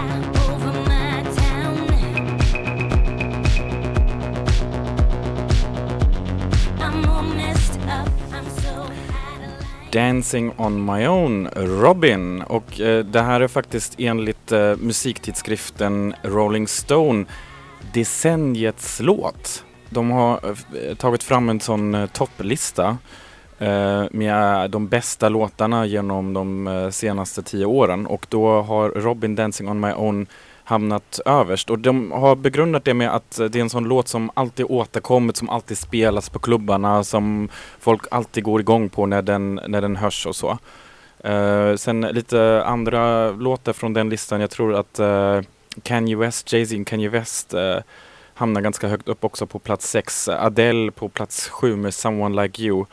Dancing on my own, Robin. Och eh, det här är faktiskt enligt eh, musiktidskriften Rolling Stone decenniets låt. De har eh, tagit fram en sån eh, topplista eh, med eh, de bästa låtarna genom de eh, senaste tio åren och då har Robin Dancing on my own hamnat överst och de har begrundat det med att det är en sån låt som alltid återkommit, som alltid spelas på klubbarna, som folk alltid går igång på när den, när den hörs och så. Uh, sen lite andra låtar från den listan, jag tror att uh, Kanye West, Jay-Z och Kanye West uh, hamnar ganska högt upp också på plats 6. Adele på plats 7 med Someone Like You.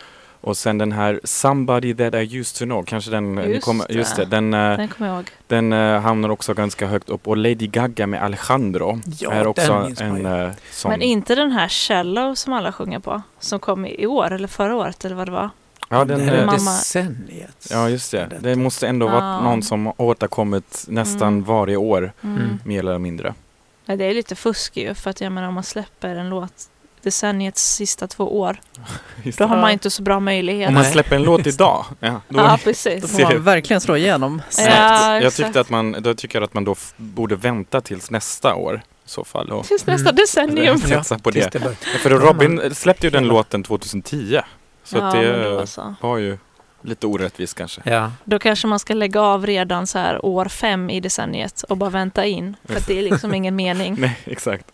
Och sen den här Somebody That I Used To Know, kanske den, Just kommer, just det, den, eh, Den kommer jag ihåg. den eh, hamnar också ganska högt upp. Och Lady Gaga med Alejandro Ja, är också den en ju. eh, sån. Men inte den här Shallow som alla sjunger på. Som kom i år eller förra året eller vad det var. Ja, den, det här är eh, Mamma- decenniet. ja, just det. Det måste ändå vara Ah. någon som har återkommit nästan Mm. varje år, Mm. mer eller mindre. Nej, det är lite fusk ju. För att jag menar om man släpper en låt decenniets sista två år. Just Då har man inte så bra möjlighet. Om man släpper en låt idag, ja, då, Ja, precis. Då får man verkligen slå igenom. Ja, jag tyckte att man, då tycker jag att man då borde vänta tills nästa år i så fall. Och Tills nästa decennium. satsa på tills det. det bör- För Ja, Robin släppte ju den låten 2010. Så Ja, det var ju lite orättvist kanske. Ja. Då kanske man ska lägga av redan så här år fem i decenniet och bara vänta in. För att det är liksom ingen mening. Nej, exakt.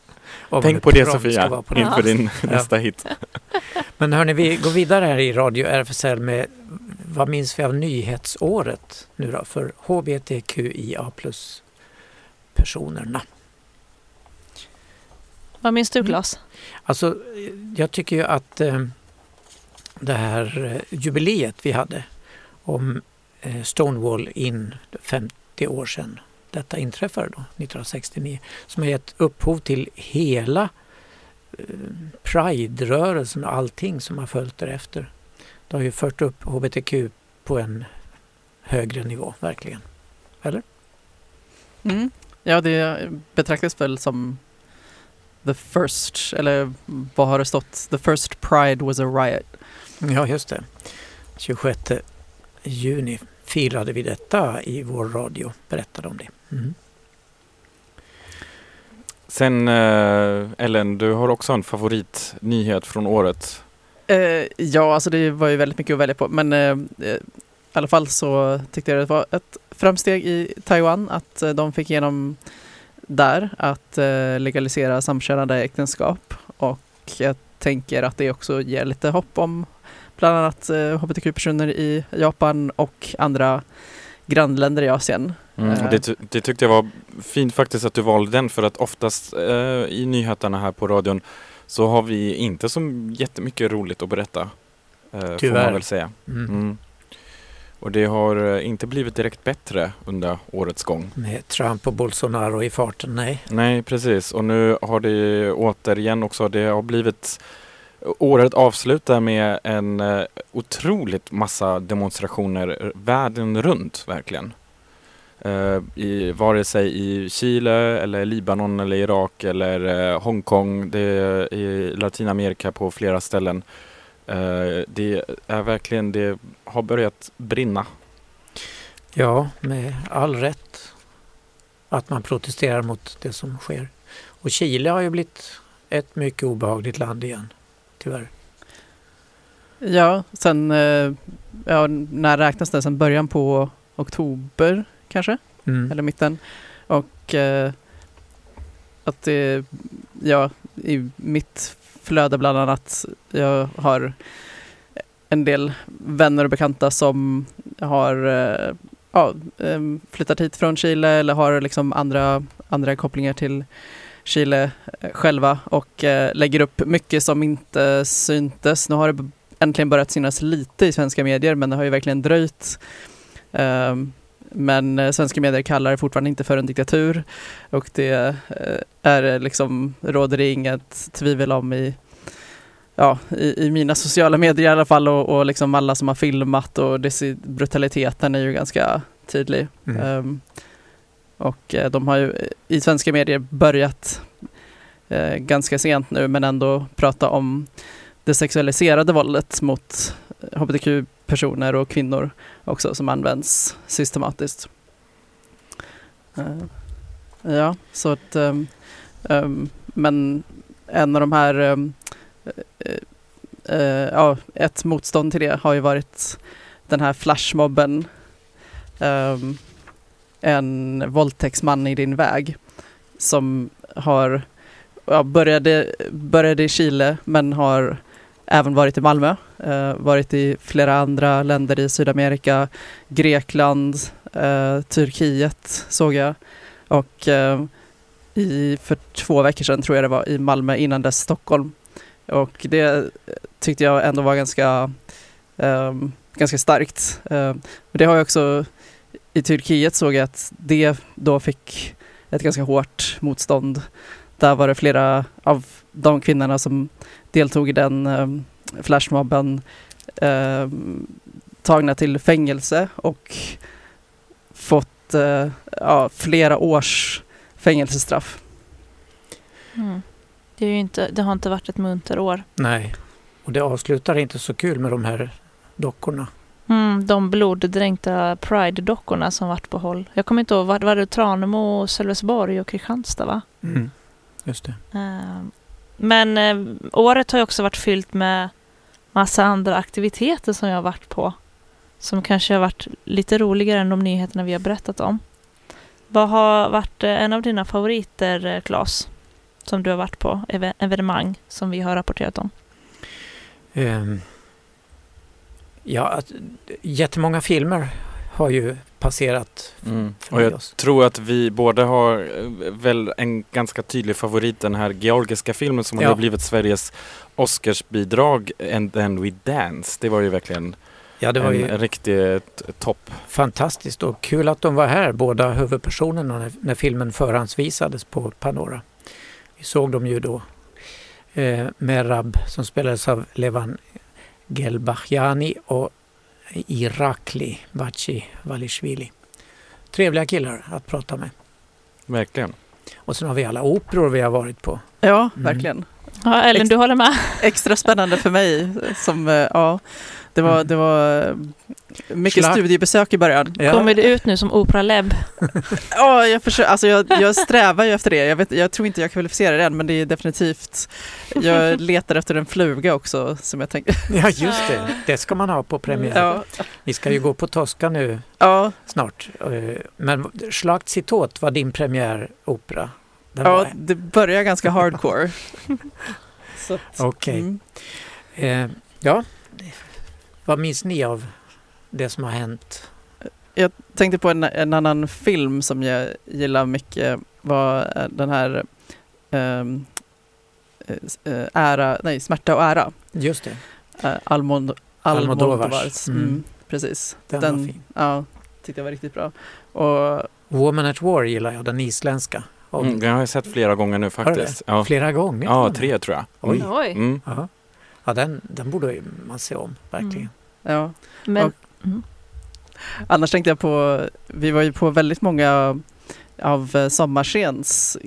Vad Tänk på det Sofia, vara på det. inför din Ja. nästa hit. Men hörni, vi går vidare här i Radio RFSL med vad minns vi av nyhetsåret nu då för HBTQIA plus personerna? Vad minns du Claes? Alltså, jag tycker ju att eh, det här eh, jubileet vi hade om eh, Stonewall in 50 år sedan. Detta inträffade då 1969 som har gett upphov till hela eh, Pride-rörelsen och allting som har följt därefter. Det har ju fört upp HBTQ på en högre nivå, verkligen. Eller? Mm. Ja, det betraktas väl som the first, eller vad har det stått? The first pride was a riot. Ja, just det. 26 juni firade vi detta i vår radio, berättade om det. Mm. Sen eh, Ellen, du har också en favoritnyhet från året. Eh, ja, alltså det var ju väldigt mycket att välja på, men eh, i alla fall så tyckte jag det var ett framsteg i Taiwan att eh, de fick igenom där att eh, legalisera samkönade äktenskap och jag tänker att det också ger lite hopp om bland annat eh, hbtq-personer i Japan och andra grannländer i Asien. Mm. Eh, och Det, det tyckte jag var fint faktiskt att du valde den för att oftast eh, i nyheterna här på radion så har vi inte så jättemycket roligt att berätta. Eh, får Tyvärr. man väl säga. Mm. Mm. Och det har eh, inte blivit direkt bättre under årets gång. Med Trump och Bolsonaro i farten, nej. Nej, precis. Och nu har det återigen också, det har blivit Året avslutar med en eh, otroligt massa demonstrationer världen runt verkligen. Eh, i, vare sig i Chile eller Libanon eller Irak eller eh, Hongkong. Det är i Latinamerika på flera ställen. Eh, det är verkligen, det har börjat brinna. Ja, med all rätt att man protesterar mot det som sker. Och Chile har ju blivit ett mycket obehagligt land igen, tyvärr. Ja, sen, ja, när räknas det? Sen början på oktober kanske? Mm. Eller mitten. Och eh, att det, ja, i mitt flöde bland annat, jag har en del vänner och bekanta som har eh, ja, flyttat hit från Chile eller har liksom andra, andra kopplingar till Chile eh, själva och eh, lägger upp mycket som inte syntes. Nu har det äntligen börjat synas lite i svenska medier men det har ju verkligen dröjt. Ehm, men eh, svenska medier kallar det fortfarande inte för en diktatur och det eh, är liksom, råder det inget tvivel om i, ja, i, i mina sociala medier i alla fall och, och liksom alla som har filmat och det, brutaliteten är ju ganska tydlig. Mm. Ehm, och eh, de har ju i svenska medier börjat eh, ganska sent nu men ändå prata om det sexualiserade våldet mot personer och kvinnor också som används systematiskt. Eh, ja, så att ehm, ehm, men en av de här ehm, eh, eh, ja, ett motstånd till det har ju varit den här flashmobben Um, en våldtäktsman i din väg som har ja, började, började i Chile men har även varit i Malmö, eh, varit i flera andra länder i Sydamerika, Grekland, eh, Turkiet såg jag och eh, i, för två veckor sedan tror jag det var i Malmö, innan dess Stockholm. Och det eh, tyckte jag ändå var ganska, ehm, ganska starkt. Eh, men det har jag också i Turkiet såg jag att det då fick ett ganska hårt motstånd. Där var det flera av de kvinnorna som deltog i den um, flashmobben ehm, tagna till fängelse och fått eh, ja, flera års fängelsestraff. Mm. Det, är ju inte, det har inte varit ett munter år. Nej, och det avslutar inte så kul med de här dockorna. Mm, de bloddränkta Pride-dockorna som varit på håll. Jag kommer inte ihåg, var, var det Tranemo, Sölvesborg och Kristianstad va? Mm. Just det. Eh, men eh, året har ju också varit fyllt med massa andra aktiviteter som jag har varit på. Som kanske har varit lite roligare än de nyheterna vi har berättat om. Vad har varit eh, en av dina favoriter, eh, Claes? Som du har varit på, evenemang som vi har rapporterat om? Ehm, ja, jättemånga filmer har ju passerat Mm. Och jag oss. tror att vi båda har eh, väl en ganska tydlig favorit, den här georgiska filmen som Ja. har blivit Sveriges Oscarsbidrag, And then we dance. Det var ju verkligen Ja, det var en, ju riktig topp. fantastiskt och kul att de var här, båda huvudpersonerna, när, när filmen förhandsvisades på Panora. Vi såg dem ju då. Eh, Merab som spelades av Levan Gelbachjani och Irakli Bachi Valishvili. Trevliga killar att prata med. Verkligen. Och sen har vi alla operor vi har varit på. Ja, Mm. verkligen. Ja, Ellen, du håller med? Extra spännande för mig som, eh, ja, det var, det var mycket Schlack. studiebesök i början. Ja. Kommer det ut nu som Opera Leb? Ja, jag, försöker, alltså jag, jag strävar ju efter det. Jag, vet, jag tror inte jag kvalificerar det än, men det är definitivt... Jag letar efter en fluga också, som jag tänkte... Ja, just det. Det ska man ha på premiär. Ja, Vi ska ju gå på Tosca nu ja, snart. Eh, Men Schlacht Citot var din premiäropera. Den ja, var- det börjar ganska hardcore. Okej. mm. Eh, ja, vad minns ni av det som har hänt? Jag tänkte på en, en annan film som jag gillar mycket, var eh, den här eh, ära, nej, Smärta och ära. Just det, Uh, Almond, Almodovars. Almodovars. Mm. Mm. precis. den, var fin. Ja, tyckte jag var riktigt bra. Och Woman at War gillar jag, den isländska. Och Mm, den har jag sett flera gånger nu faktiskt. Ja. Flera gånger? ja, tre tror jag. Oj. Mm. Oj. Mm. Ja, den, den borde ju man se om, verkligen. Ja, Men, Och- mm. annars tänkte jag på, vi var ju på väldigt många av eh, Sommarskens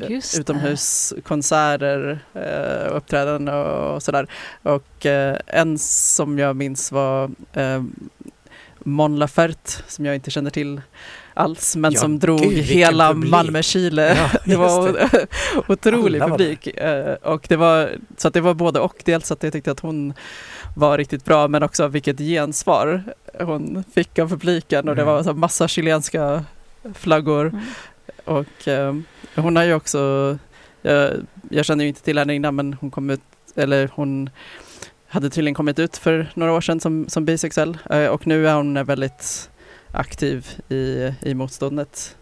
eh, Just utomhuskonserter eh, uppträdanden och, och sådär. Och eh, en som jag minns var eh, Mon Laferte som jag inte känner till alls men Ja, som drog gud, hela publik. Malmö-Chile. Ja, det var det. otrolig Alla var publik. Eh, och det var, så att det var både och. Dels att jag tyckte att hon var riktigt bra men också vilket gensvar hon fick av publiken och det Mm. var så massa chilenska flaggor. Mm. Och eh, hon har ju också, jag, jag känner ju inte till henne innan men hon kom ut, eller hon hade tydligen kommit ut för några år sedan som, som bisexuell eh, och nu är hon väldigt aktiv i, i motståndet.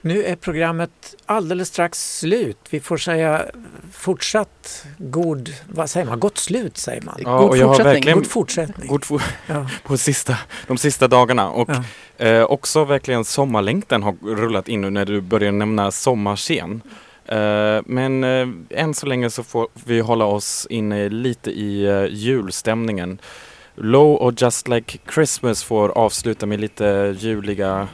Nu är programmet alldeles strax slut. Vi får säga fortsatt god, vad säger man, gott slut säger man. Ja, och jag har verkligen God fortsättning. god for, Ja. på sista, de sista dagarna. Och Ja. eh, också verkligen sommarlängtan har rullat in nu när du börjar nämna sommarscen. Eh, men eh, än så länge så får vi hålla oss inne lite i eh, julstämningen. Low och Just Like Christmas får avsluta med lite juliga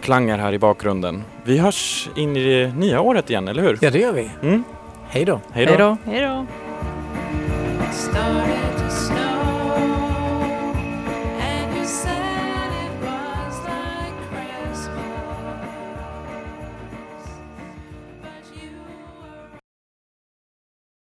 klangar här i bakgrunden. Vi hörs in i det nya året igen, eller hur? Ja, det gör vi. Mm. Hej då. Hej då. Hej då.